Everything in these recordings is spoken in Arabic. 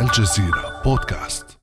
الجزيرة بودكاست.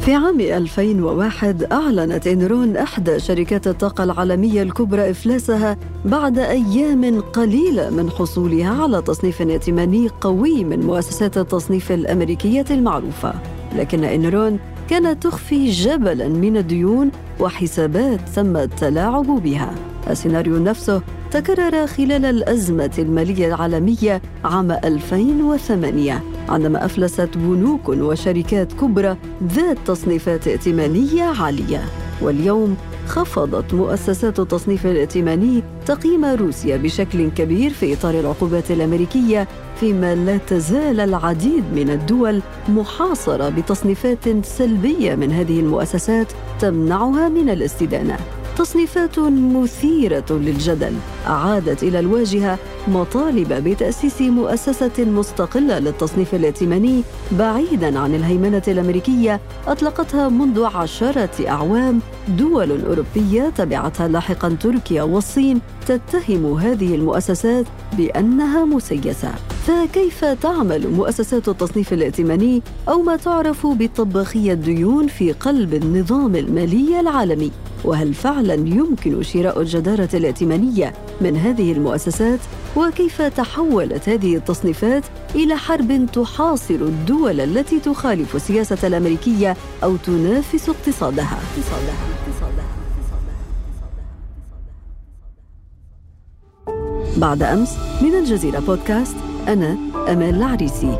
في عام 2001 أعلنت إنرون إحدى شركات الطاقة العالمية الكبرى إفلاسها بعد أيام قليلة من حصولها على تصنيف ائتماني قوي من مؤسسات التصنيف الأمريكية المعروفة. لكن إنرون كانت تخفي جبلا من الديون وحسابات تم التلاعب بها السيناريو نفسه تكرر خلال الأزمة المالية العالمية عام 2008 عندما أفلست بنوك وشركات كبرى ذات تصنيفات ائتمانية عالية. واليوم خفضت مؤسسات التصنيف الائتماني تقييم روسيا بشكل كبير في إطار العقوبات الأمريكية فيما لا تزال العديد من الدول محاصرة بتصنيفات سلبية من هذه المؤسسات تمنعها من الاستدانة. تصنيفات مثيرة للجدل. أعادت إلى الواجهة مطالب بتأسيس مؤسسة مستقلة للتصنيف الائتماني بعيداً عن الهيمنة الأمريكية أطلقتها منذ عشرة أعوام دول أوروبية تبعتها لاحقاً تركيا والصين تتهم هذه المؤسسات بأنها مسيسة فكيف تعمل مؤسسات التصنيف الائتماني أو ما تعرف بطباخية الديون في قلب النظام المالي العالمي؟ وهل فعلا يمكن شراء الجدارة الائتمانية من هذه المؤسسات؟ وكيف تحولت هذه التصنيفات إلى حرب تحاصر الدول التي تخالف السياسة الأمريكية أو تنافس اقتصادها؟ بعد أمس من الجزيرة بودكاست أنا أمال العريسي.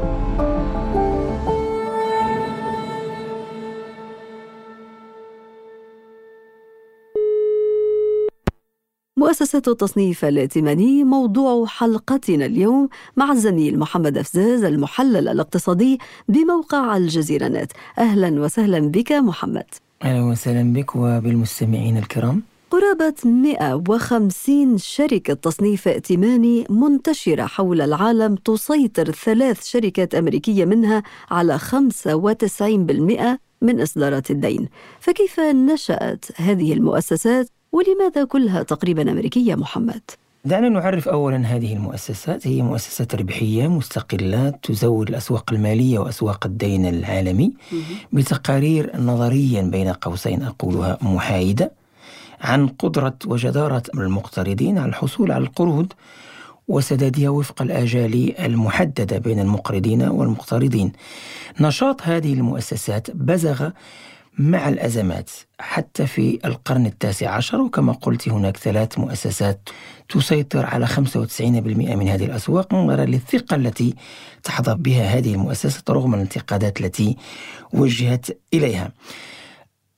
مؤسسة التصنيف الائتماني موضوع حلقتنا اليوم مع الزميل محمد أفزاز المحلل الاقتصادي بموقع الجزيرة نت. أهلا وسهلا بك محمد. أهلا وسهلا بك وبالمستمعين الكرام. قرابة 150 شركة تصنيف ائتماني منتشرة حول العالم تسيطر ثلاث شركات أمريكية منها على 95% من إصدارات الدين. فكيف نشأت هذه المؤسسات؟ ولماذا كلها تقريبا أمريكية محمد؟ دعنا نعرف أولا هذه المؤسسات. هي مؤسسات ربحية مستقلة تزود الأسواق المالية وأسواق الدين العالمي بتقارير نظريا بين قوسين أقولها محايدة. عن قدرة وجدارة المقترضين على الحصول على القروض وسدادها وفق الآجال المحددة بين المقرضين والمقترضين. نشاط هذه المؤسسات بزغ مع الأزمات حتى في القرن التاسع عشر وكما قلت هناك ثلاث مؤسسات تسيطر على 95% من هذه الأسواق نظرا للثقة التي تحظى بها هذه المؤسسات رغم الانتقادات التي وجهت إليها.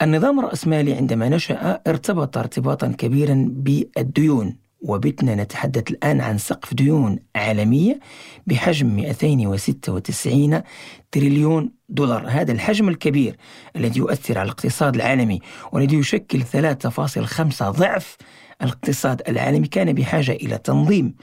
النظام الرأسمالي عندما نشأ ارتبط ارتباطا كبيرا بالديون وبتنا نتحدث الآن عن سقف ديون عالمية بحجم 296 تريليون دولار. هذا الحجم الكبير الذي يؤثر على الاقتصاد العالمي والذي يشكل 3.5 ضعف الاقتصاد العالمي كان بحاجة إلى تنظيم.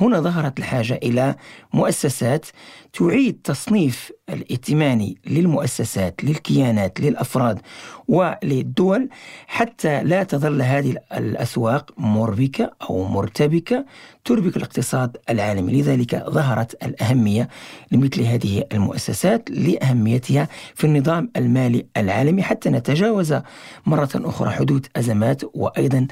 هنا ظهرت الحاجة إلى مؤسسات تعيد تصنيف الائتماني للمؤسسات للكيانات للأفراد وللدول حتى لا تظل هذه الأسواق مربكة أو مرتبكة تربك الاقتصاد العالمي. لذلك ظهرت الأهمية لمثل هذه المؤسسات لأهميتها في النظام المالي العالمي حتى نتجاوز مرة أخرى حدوث أزمات وأيضا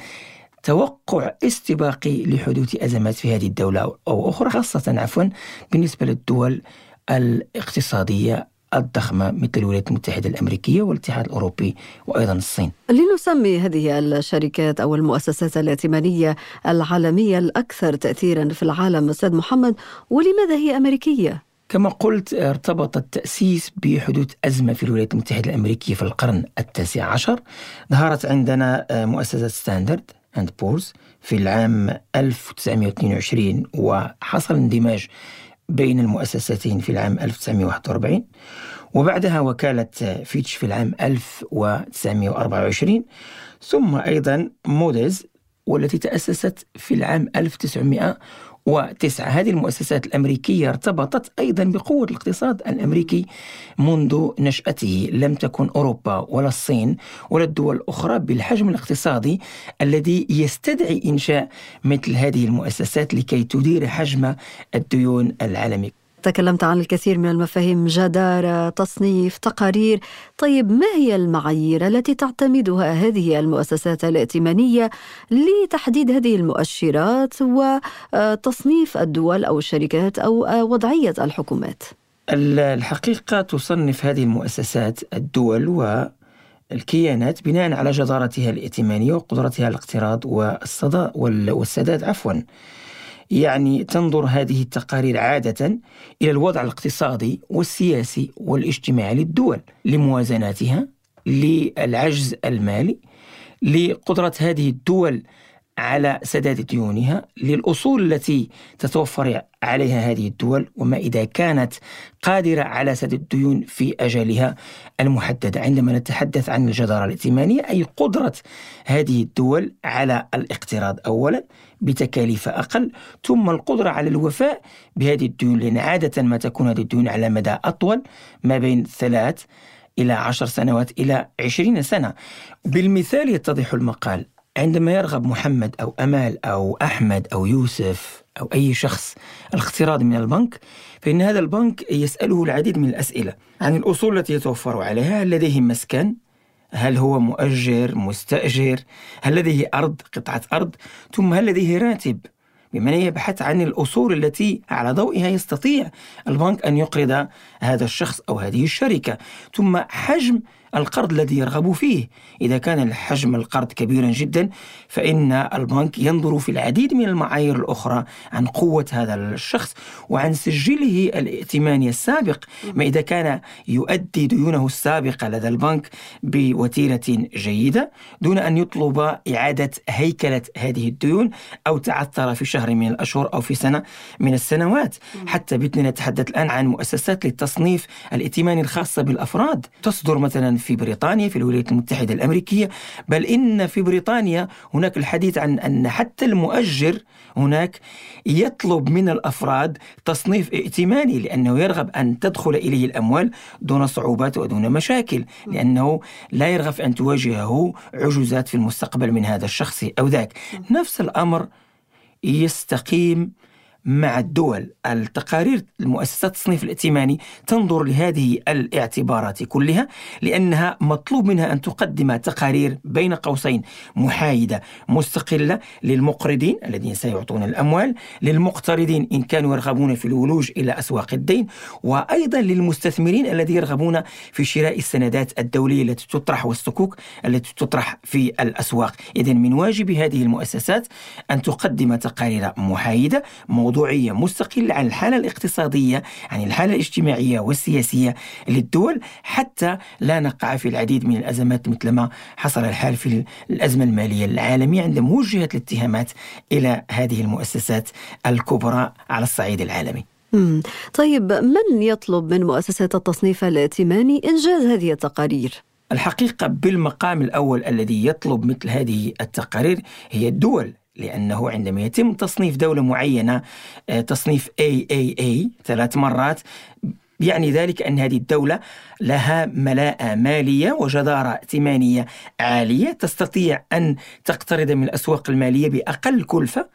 توقع استباقي لحدوث أزمات في هذه الدولة أو أخرى خاصة عفوا بالنسبة للدول الاقتصادية الضخمة مثل الولايات المتحدة الأمريكية والاتحاد الأوروبي وأيضا الصين. لنسمي هذه الشركات أو المؤسسات الائتمانية العالمية الأكثر تأثيرا في العالم أستاذ محمد. ولماذا هي أمريكية؟ كما قلت ارتبط التأسيس بحدوث أزمة في الولايات المتحدة الأمريكية في القرن التاسع عشر. ظهرت عندنا مؤسسة Standard. and Poor's في العام 1922 وحصل اندماج بين المؤسستين في العام 1941 وبعدها وكالة فيتش في العام 1924 ثم أيضا موديز والتي تأسست في العام 1900 وتسعة. هذه المؤسسات الأمريكية ارتبطت أيضا بقوة الاقتصاد الأمريكي منذ نشأته. لم تكن أوروبا ولا الصين ولا الدول الأخرى بالحجم الاقتصادي الذي يستدعي إنشاء مثل هذه المؤسسات لكي تدير حجم الديون العالمي. تكلمت عن الكثير من المفاهيم جدارة تصنيف تقارير. طيب ما هي المعايير التي تعتمدها هذه المؤسسات الائتمانية لتحديد هذه المؤشرات وتصنيف الدول أو الشركات أو وضعية الحكومات؟ الحقيقة تصنف هذه المؤسسات الدول و الكيانات بناء على جدارتها الائتمانية وقدرتها على الاقتراض والسداد عفوا. يعني تنظر هذه التقارير عادة إلى الوضع الاقتصادي والسياسي والاجتماعي للدول لموازناتها للعجز المالي لقدرة هذه الدول على سداد ديونها للأصول التي تتوفر عليها هذه الدول وما إذا كانت قادرة على سداد الديون في أجلها المحددة. عندما نتحدث عن الجدارة الائتمانية أي قدرة هذه الدول على الاقتراض. أولا بتكاليف أقل. ثم القدرة على الوفاء بهذه الديون لأن عادة ما تكون هذه الديون على مدى أطول ما بين ثلاث إلى عشر سنوات إلى عشرين سنة. بالمثال يتضح المقال. عندما يرغب محمد أو أمال أو أحمد أو يوسف أو أي شخص الاقتراض من البنك فإن هذا البنك يسأله العديد من الأسئلة عن الأصول التي يتوفر عليها هل لديه مسكن؟ هل هو مؤجر مستأجر؟ هل لديه أرض قطعة أرض؟ ثم هل لديه راتب؟ بمن يبحث عن الأصول التي على ضوئها يستطيع البنك أن يقرض هذا الشخص أو هذه الشركة. ثم حجم القرض الذي يرغب فيه. إذا كان الحجم القرض كبيرا جدا فإن البنك ينظر في العديد من المعايير الأخرى عن قوة هذا الشخص وعن سجله الائتماني السابق. ما إذا كان يؤدي ديونه السابقة لدى البنك بوتيرة جيدة دون أن يطلب إعادة هيكلة هذه الديون أو تعثر في شهر من الأشهر أو في سنة من السنوات. حتى بدنا نتحدث الآن عن مؤسسات للتصنيف الائتماني الخاصة بالأفراد. تصدر مثلا في بريطانيا في الولايات المتحدة الأمريكية. بل إن في بريطانيا هناك الحديث عن أن حتى المؤجر هناك يطلب من الأفراد تصنيف ائتماني لأنه يرغب أن تدخل إليه الأموال دون صعوبات ودون مشاكل لأنه لا يرغب أن تواجهه عجوزات في المستقبل من هذا الشخص أو ذاك. نفس الأمر يستقيم مع الدول التقارير المؤسسات التصنيف الائتماني تنظر لهذه الاعتبارات كلها لأنها مطلوب منها أن تقدم تقارير بين قوسين محايدة مستقلة للمقرضين الذين سيعطون الأموال للمقترضين إن كانوا يرغبون في الولوج إلى أسواق الدين وأيضا للمستثمرين الذين يرغبون في شراء السندات الدولية التي تطرح والصكوك التي تطرح في الأسواق. إذا من واجب هذه المؤسسات أن تقدم تقارير محايدة موضوعية مستقلة عن الحالة الاقتصادية عن الحالة الاجتماعية والسياسية للدول حتى لا نقع في العديد من الأزمات مثل ما حصل الحال في الأزمة المالية العالمية عندما وجهت الاتهامات إلى هذه المؤسسات الكبرى على الصعيد العالمي طيب من يطلب من مؤسسات التصنيف الائتماني إنجاز هذه التقارير؟ الحقيقة بالمقام الأول الذي يطلب مثل هذه التقارير هي الدول لأنه عندما يتم تصنيف دولة معينة آه، تصنيف AAA ثلاث مرات يعني ذلك أن هذه الدولة لها ملاءة مالية وجدارة ائتمانية عالية تستطيع أن تقترض من الأسواق المالية بأقل كلفة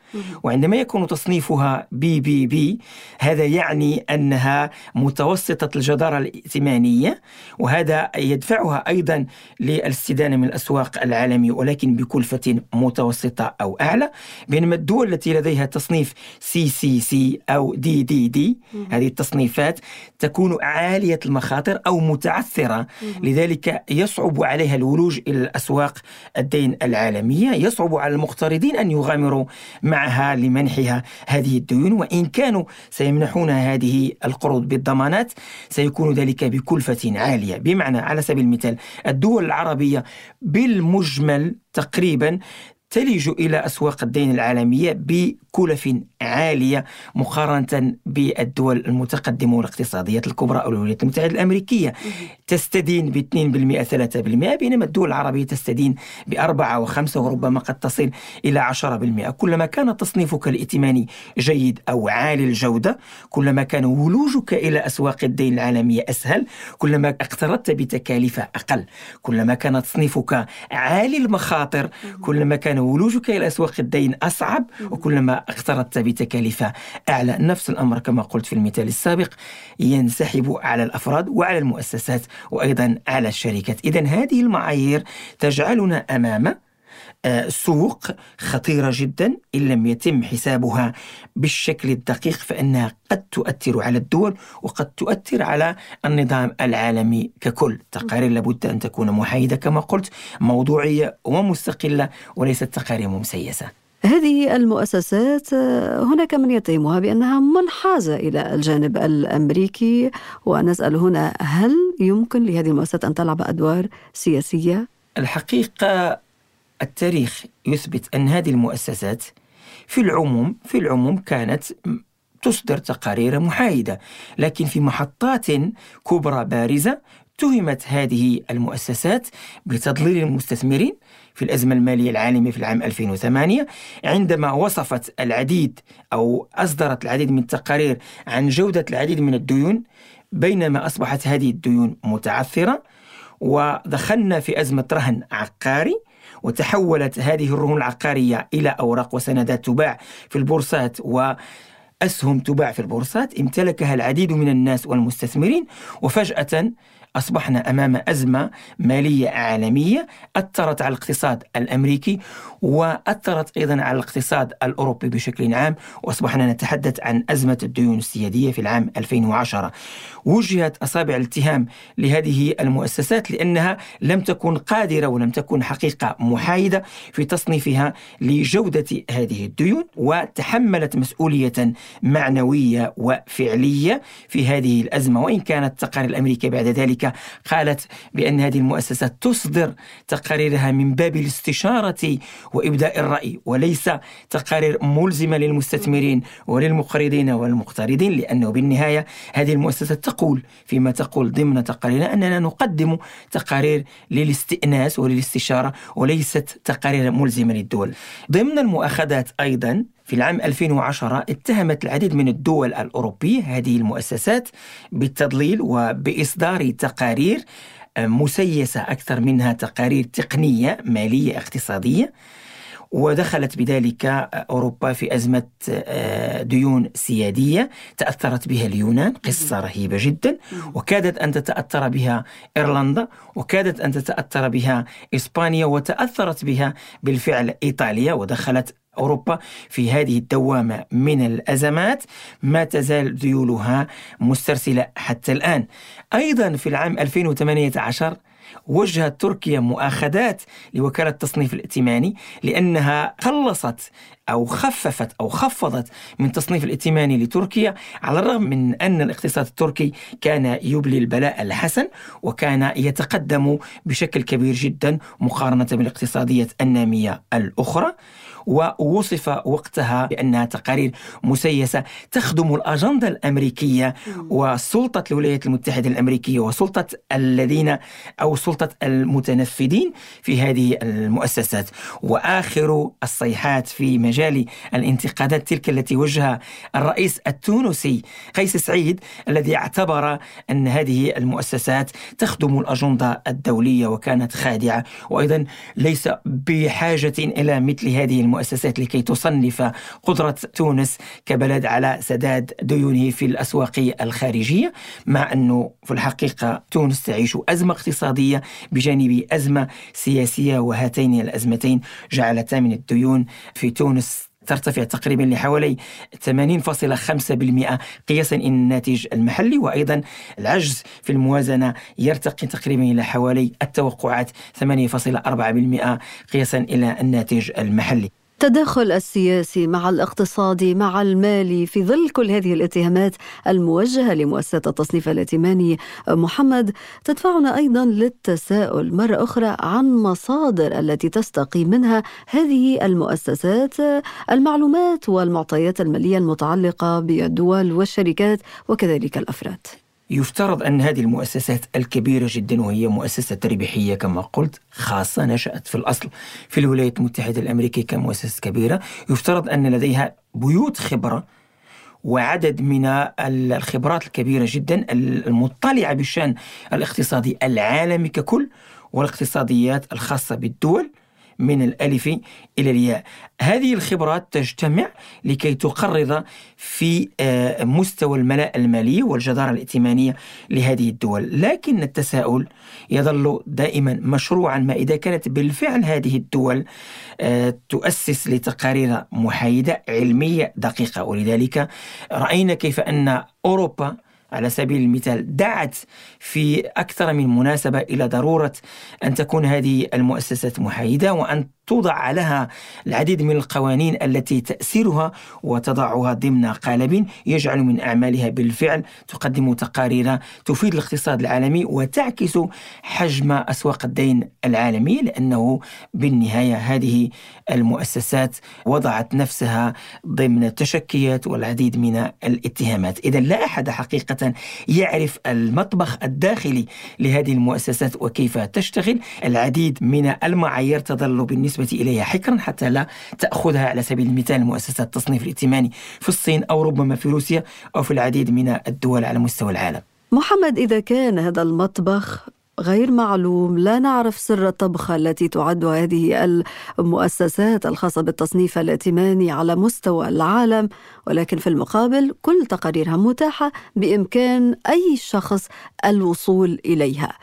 وعندما يكون تصنيفها بي بي بي هذا يعني أنها متوسطة الجدارة الائتمانية وهذا يدفعها أيضا للاستدانة من الأسواق العالمية ولكن بكلفة متوسطة أو أعلى. بينما الدول التي لديها تصنيف CCC أو DDD هذه التصنيفات تكون عالية المخاطر أو متعثرة. لذلك يصعب عليها الولوج إلى الأسواق الدين العالمية. يصعب على المقترضين أن يغامروا معها لمنحها هذه الديون. وإن كانوا سيمنحون هذه القروض بالضمانات سيكون ذلك بكلفة عالية. بمعنى على سبيل المثال الدول العربية بالمجمل تقريبا تلج إلى أسواق الدين العالمية بكلف عالية مقارنة بالدول المتقدمة والاقتصاديات الكبرى أو الولايات المتحدة الأمريكية. تستدين ب 2% 3% بينما الدول العربية تستدين بأربعة وخمسة وربما قد تصل إلى 10% كلما كان تصنيفك الائتماني جيد أو عالي الجودة كلما كان ولوجك إلى أسواق الدين العالمية أسهل كلما اقترضت بتكاليف أقل كلما كان تصنيفك عالي المخاطر كلما كان ولوجك إلى أسواق الدين أصعب وكلما اقترضت بتكاليف أعلى. نفس الأمر كما قلت في المثال السابق ينسحب على الأفراد وعلى المؤسسات وأيضا على الشركات. إذا هذه المعايير تجعلنا أمام سوق خطيرة جدا إن لم يتم حسابها بالشكل الدقيق فإنها قد تؤثر على الدول وقد تؤثر على النظام العالمي ككل تقارير لابد أن تكون محايدة كما قلت موضوعية ومستقلة وليست تقارير مسيسة هذه المؤسسات آه، هناك من يتهمها بأنها منحازة إلى الجانب الأمريكي ونسأل هنا هل يمكن لهذه المؤسسات أن تلعب أدوار سياسية؟ الحقيقة التاريخ يثبت أن هذه المؤسسات في العموم في العموم كانت تصدر تقارير محايدة لكن في محطات كبرى بارزة تهمت هذه المؤسسات بتضليل المستثمرين في الأزمة المالية العالمية في العام 2008 عندما وصفت العديد أو أصدرت العديد من التقارير عن جودة العديد من الديون بينما أصبحت هذه الديون متعثرة ودخلنا في أزمة رهن عقاري وتحولت هذه الرهون العقارية إلى أوراق وسندات تباع في البورصات و أسهم تباع في البورصات. امتلكها العديد من الناس والمستثمرين وفجأة أصبحنا أمام أزمة مالية عالمية أثرت على الاقتصاد الأمريكي وأثرت أيضا على الاقتصاد الأوروبي بشكل عام وأصبحنا نتحدث عن أزمة الديون السيادية في العام 2010 وجهت أصابع الاتهام لهذه المؤسسات لأنها لم تكن قادرة ولم تكن حقيقة محايدة في تصنيفها لجودة هذه الديون وتحملت مسؤولية معنوية وفعلية في هذه الأزمة. وإن كانت التقارير الأمريكية بعد ذلك قالت بأن هذه المؤسسات تصدر تقاريرها من باب الاستشارة وإبداء الرأي وليس تقارير ملزمة للمستثمرين وللمقرضين والمقترضين لأنه بالنهاية هذه المؤسسات تقول فيما تقول ضمن تقاريرها أننا نقدم تقارير للاستئناس وللاستشارة وليست تقارير ملزمة للدول. ضمن المؤاخذات أيضا في العام 2010 اتهمت العديد من الدول الأوروبية هذه المؤسسات بالتضليل وبإصدار تقارير مسيسة أكثر منها تقارير تقنية مالية اقتصادية. ودخلت بذلك أوروبا في أزمة آه، ديون سيادية تأثرت بها اليونان قصة رهيبة جدا. وكادت أن تتأثر بها إيرلندا وكادت أن تتأثر بها إسبانيا وتأثرت بها بالفعل إيطاليا. ودخلت أوروبا في هذه الدوامة من الأزمات. ما تزال ذيولها مسترسلة حتى الآن. أيضا في العام 2018 وجهت تركيا مؤاخذات لوكالة التصنيف الائتماني لأنها قلصت أو خففت أو خفضت من تصنيف الائتماني لتركيا على الرغم من أن الاقتصاد التركي كان يبلي البلاء الحسن وكان يتقدم بشكل كبير جدا مقارنة بالاقتصادية النامية الأخرى. ووصف وقتها بأنها تقارير مسيسة تخدم الأجندة الأمريكية وسلطة الولايات المتحدة الأمريكية وسلطة الذين أو سلطة المتنفذين في هذه المؤسسات. وآخر الصيحات في مجال الانتقادات تلك التي وجهها الرئيس التونسي قيس سعيد الذي اعتبر أن هذه المؤسسات تخدم الأجندة الدولية وكانت خادعة. وأيضا ليس بحاجة إلى مثل هذه المؤسسات المؤسسات لكي تصنف قدرة تونس كبلد على سداد ديونه في الأسواق الخارجية مع أنه في الحقيقة تونس تعيش أزمة اقتصادية بجانب أزمة سياسية وهاتين الأزمتين جعلتا من الديون في تونس ترتفع تقريبا لحوالي 80.5% قياسا إلى الناتج المحلي وأيضا العجز في الموازنة يرتقي تقريبا إلى حوالي التوقعات 8.4% قياسا إلى الناتج المحلي. التداخل السياسي مع الاقتصادي مع المالي في ظل كل هذه الاتهامات الموجهة لمؤسسة التصنيف الائتماني محمد تدفعنا أيضا للتساؤل مرة أخرى عن مصادر التي تستقي منها هذه المؤسسات المعلومات والمعطيات المالية المتعلقة بالدول والشركات وكذلك الأفراد. يفترض أن هذه المؤسسات الكبيرة جدا وهي مؤسسة ربحية كما قلت خاصة نشأت في الأصل. في الولايات المتحدة الأمريكية كمؤسسة كبيرة يفترض أن لديها بيوت خبرة وعدد من الخبرات الكبيرة جدا المطلعة بالشأن الاقتصادي العالمي ككل والاقتصاديات الخاصة بالدول. من الألف إلى الياء. هذه الخبرات تجتمع لكي تقرض في آه، مستوى الملاء المالي والجدارة الائتمانية لهذه الدول. لكن التساؤل يظل دائما مشروعا ما إذا كانت بالفعل هذه الدول آه، تؤسس لتقارير محايدة علمية دقيقة. ولذلك رأينا كيف أن أوروبا على سبيل المثال دعت في أكثر من مناسبة إلى ضرورة أن تكون هذه المؤسسات محايدة وأن توضع لها العديد من القوانين التي تأسرها وتضعها ضمن قالب يجعل من أعمالها بالفعل تقدم تقارير تفيد الاقتصاد العالمي وتعكس حجم أسواق الدين العالمي لأنه بالنهاية هذه المؤسسات وضعت نفسها ضمن التشكيات والعديد من الاتهامات. إذا لا أحد حقيقة يعرف المطبخ الداخلي لهذه المؤسسات وكيف تشتغل. العديد من المعايير تظل بالنسبة بالنسبة إليها. حكرا حتى لا تأخذها على سبيل المثال مؤسسة التصنيف الائتماني في الصين أو ربما في روسيا أو في العديد من الدول على مستوى العالم. محمد إذا كان هذا المطبخ غير معلوم لا نعرف سر الطبخة التي تعد هذه المؤسسات الخاصة بالتصنيف الائتماني على مستوى العالم. ولكن في المقابل كل تقاريرها متاحة بإمكان أي شخص الوصول إليها.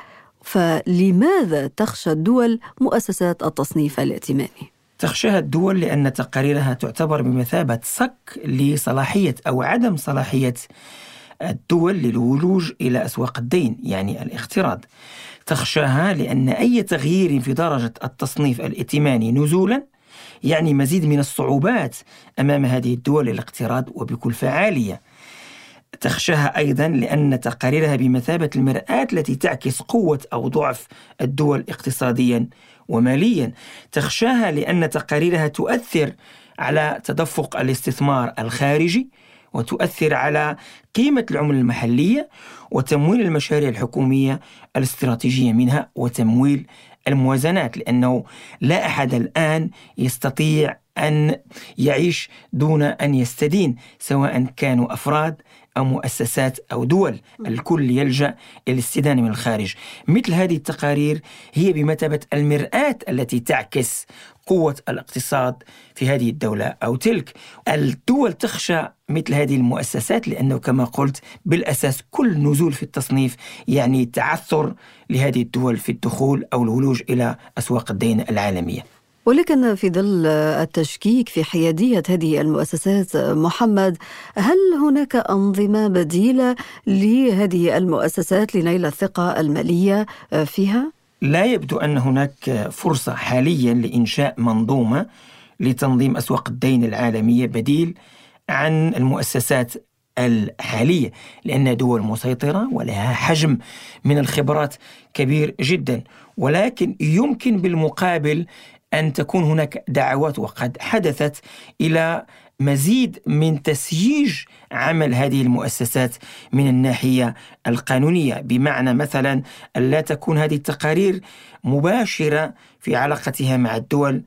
فلماذا تخشى الدول مؤسسات التصنيف الائتماني؟ تخشاها الدول لأن تقاريرها تعتبر بمثابة صك لصلاحية أو عدم صلاحية الدول للولوج إلى أسواق الدين يعني الاقتراض تخشاها لأن أي تغيير في درجة التصنيف الائتماني نزولا يعني مزيد من الصعوبات أمام هذه الدول للاقتراض وبكل فعالية تخشاها أيضا لأن تقاريرها بمثابة المرآة التي تعكس قوة أو ضعف الدول اقتصاديا وماليا. تخشاها لأن تقاريرها تؤثر على تدفق الاستثمار الخارجي وتؤثر على قيمة العملة المحلية وتمويل المشاريع الحكومية الاستراتيجية منها وتمويل الموازنات لأنه لا أحد الآن يستطيع أن يعيش دون أن يستدين سواء كانوا أفراد أو مؤسسات أو دول. الكل يلجأ إلى الاستدانة من الخارج. مثل هذه التقارير هي بمثابة المرآة التي تعكس قوة الاقتصاد في هذه الدولة أو تلك. الدول تخشى مثل هذه المؤسسات لأنه كما قلت بالأساس كل نزول في التصنيف يعني تعثر لهذه الدول في الدخول أو الولوج إلى أسواق الدين العالمية. ولكن في ظل التشكيك في حيادية هذه المؤسسات محمد هل هناك أنظمة بديلة لهذه المؤسسات لنيل الثقة المالية فيها؟ لا يبدو أن هناك فرصة حاليا لإنشاء منظومة لتنظيم أسواق الدين العالمية بديل عن المؤسسات الحالية لأنها دول مسيطرة ولها حجم من الخبرات كبير جدا ولكن يمكن بالمقابل أن تكون هناك دعوات وقد حدثت إلى مزيد من تسييج عمل هذه المؤسسات من الناحية القانونية. بمعنى مثلا لا تكون هذه التقارير مباشرة في علاقتها مع الدول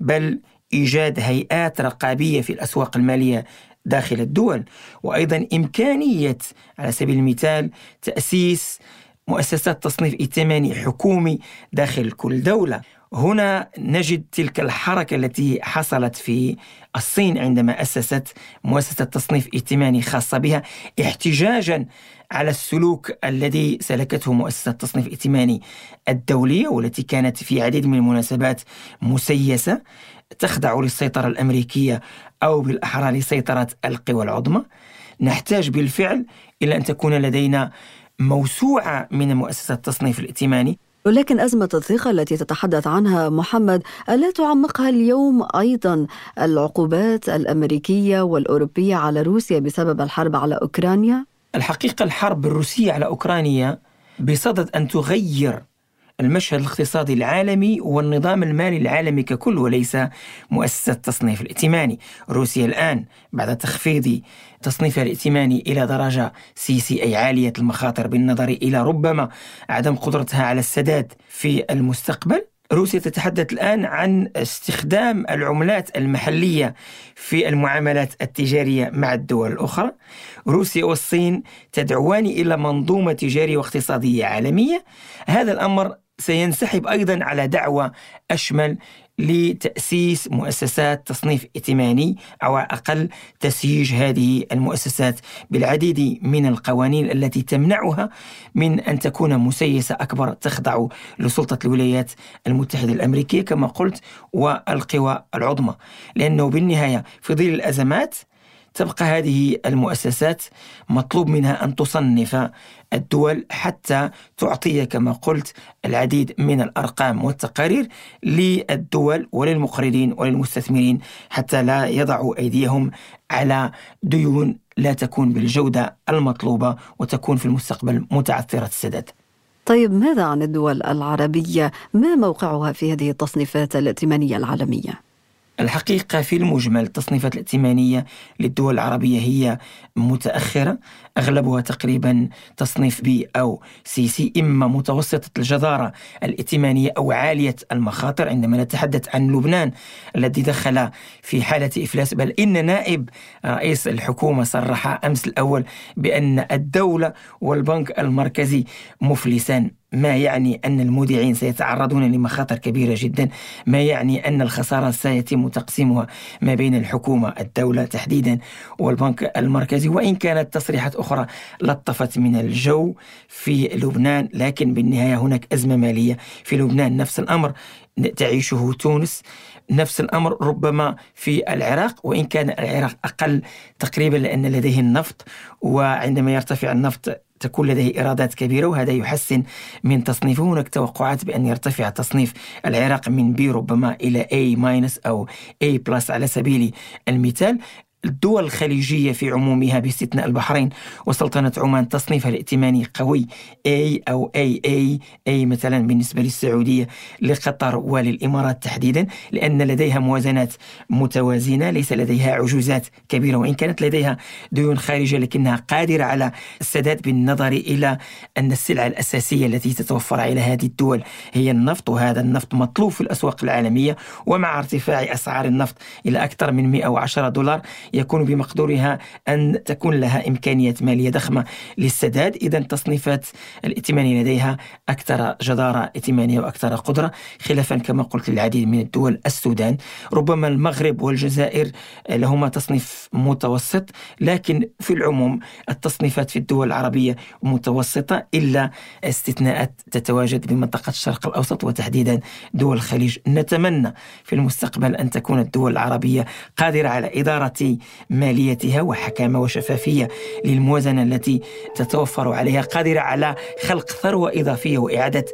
بل إيجاد هيئات رقابية في الأسواق المالية داخل الدول. وأيضا إمكانية على سبيل المثال تأسيس مؤسسات تصنيف ائتماني حكومي داخل كل دولة. هنا نجد تلك الحركة التي حصلت في الصين عندما أسست مؤسسة تصنيف ائتماني خاصة بها احتجاجا على السلوك الذي سلكته مؤسسة التصنيف الائتماني الدولية والتي كانت في عديد من المناسبات مسيسة تخضع للسيطرة الأمريكية أو بالأحرى لسيطرة القوى العظمى. نحتاج بالفعل إلى أن تكون لدينا موسوعة من مؤسسات التصنيف الائتماني. ولكن أزمة الثقة التي تتحدث عنها محمد ألا تعمقها اليوم أيضا العقوبات الأمريكية والأوروبية على روسيا بسبب الحرب على أوكرانيا؟ الحقيقة الحرب الروسية على أوكرانيا بصدد أن تغير المشهد الاقتصادي العالمي والنظام المالي العالمي ككل وليس مؤسسة التصنيف الائتماني روسيا الآن بعد تخفيض تصنيفها الائتماني إلى درجة CC أي عالية المخاطر بالنظر إلى ربما عدم قدرتها على السداد في المستقبل. روسيا تتحدث الآن عن استخدام العملات المحلية في المعاملات التجارية مع الدول الأخرى. روسيا والصين تدعوان إلى منظومة تجارية واقتصادية عالمية. هذا الأمر سينسحب أيضا على دعوة أشمل لتأسيس مؤسسات تصنيف ائتماني أو على الأقل تسييج هذه المؤسسات بالعديد من القوانين التي تمنعها من أن تكون مسيسة أكبر تخضع لسلطة الولايات المتحدة الأمريكية كما قلت والقوى العظمى لأنه بالنهاية في ظل الأزمات تبقى هذه المؤسسات مطلوب منها أن تصنف الدول حتى تعطي كما قلت العديد من الأرقام والتقارير للدول وللمقرضين وللمستثمرين حتى لا يضعوا أيديهم على ديون لا تكون بالجودة المطلوبة وتكون في المستقبل متعثرة السداد طيب ماذا عن الدول العربية؟ ما موقعها في هذه التصنيفات الائتمانية العالمية؟ الحقيقة في المجمل التصنيفات الائتمانية للدول العربية هي متأخرة. أغلبها تقريبا تصنيف B أو CC إما متوسطة الجدارة الائتمانية أو عالية المخاطر عندما نتحدث عن لبنان الذي دخل في حالة إفلاس. بل إن نائب رئيس الحكومة صرح أمس الأول بأن الدولة والبنك المركزي مفلسان ما يعني أن المودعين سيتعرضون لمخاطر كبيرة جدا ما يعني أن الخسارة سيتم تقسيمها ما بين الحكومة الدولة تحديدا والبنك المركزي. وإن كانت تصريحات أخرى لطفت من الجو في لبنان لكن بالنهاية هناك أزمة مالية في لبنان. نفس الأمر تعيشه تونس نفس الأمر ربما في العراق وإن كان العراق أقل تقريبا لأن لديه النفط وعندما يرتفع النفط تكون لديه إيرادات كبيرة وهذا يحسن من تصنيفه. هناك توقعات بأن يرتفع تصنيف العراق من B ربما إلى A minus أو A plus على سبيل المثال. الدول الخليجية في عمومها باستثناء البحرين وسلطنة عمان تصنيفها الائتماني قوي A أو AA A مثلا بالنسبة للسعودية لقطر وللإمارات تحديدا لأن لديها موازنات متوازنة ليس لديها عجوزات كبيرة وإن كانت لديها ديون خارجية لكنها قادرة على السداد بالنظر إلى أن السلعة الأساسية التي تتوفر على هذه الدول هي النفط وهذا النفط مطلوب في الأسواق العالمية ومع ارتفاع أسعار النفط إلى أكثر من 110 دولار يكون بمقدورها أن تكون لها إمكانيات مالية ضخمة للسداد. إذا تصنيفات الائتمانية لديها أكثر جدارة ائتمانية وأكثر قدرة خلافا كما قلت للعديد من الدول السودان. ربما المغرب والجزائر لهما تصنيف متوسط لكن في العموم التصنيفات في الدول العربية متوسطة إلا استثناءات تتواجد بمنطقة الشرق الأوسط وتحديدا دول الخليج. نتمنى في المستقبل أن تكون الدول العربية قادرة على إدارة ماليتها وحكامة وشفافية للموازنة التي تتوفر عليها قادرة على خلق ثروة إضافية وإعادة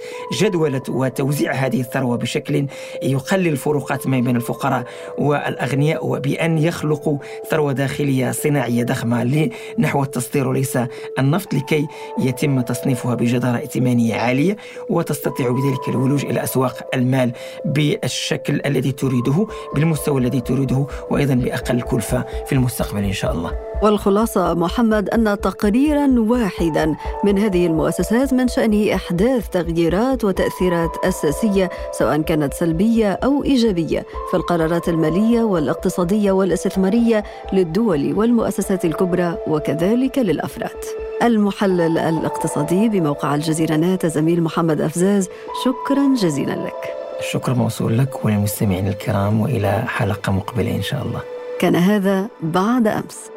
جدولة وتوزيع هذه الثروة بشكل يقلل الفروقات ما بين الفقراء والأغنياء وبأن يخلقوا ثروة داخلية صناعية ضخمة نحو التصدير وليس النفط لكي يتم تصنيفها بجدارة ائتمانية عالية وتستطيع بذلك الولوج إلى أسواق المال بالشكل الذي تريده بالمستوى الذي تريده وأيضا بأقل كلفة في المستقبل إن شاء الله. والخلاصة محمد أن تقريرا واحدا من هذه المؤسسات من شأنه إحداث تغييرات وتأثيرات أساسية سواء كانت سلبية أو إيجابية في القرارات المالية والاقتصادية والاستثمارية للدول والمؤسسات الكبرى وكذلك للأفراد. المحلل الاقتصادي بموقع الجزيرة نات زميل محمد أفزاز شكرا جزيلا لك. الشكر موصول لك وللمستمعين الكرام وإلى حلقة مقبلة إن شاء الله. كان هذا بعد أمس.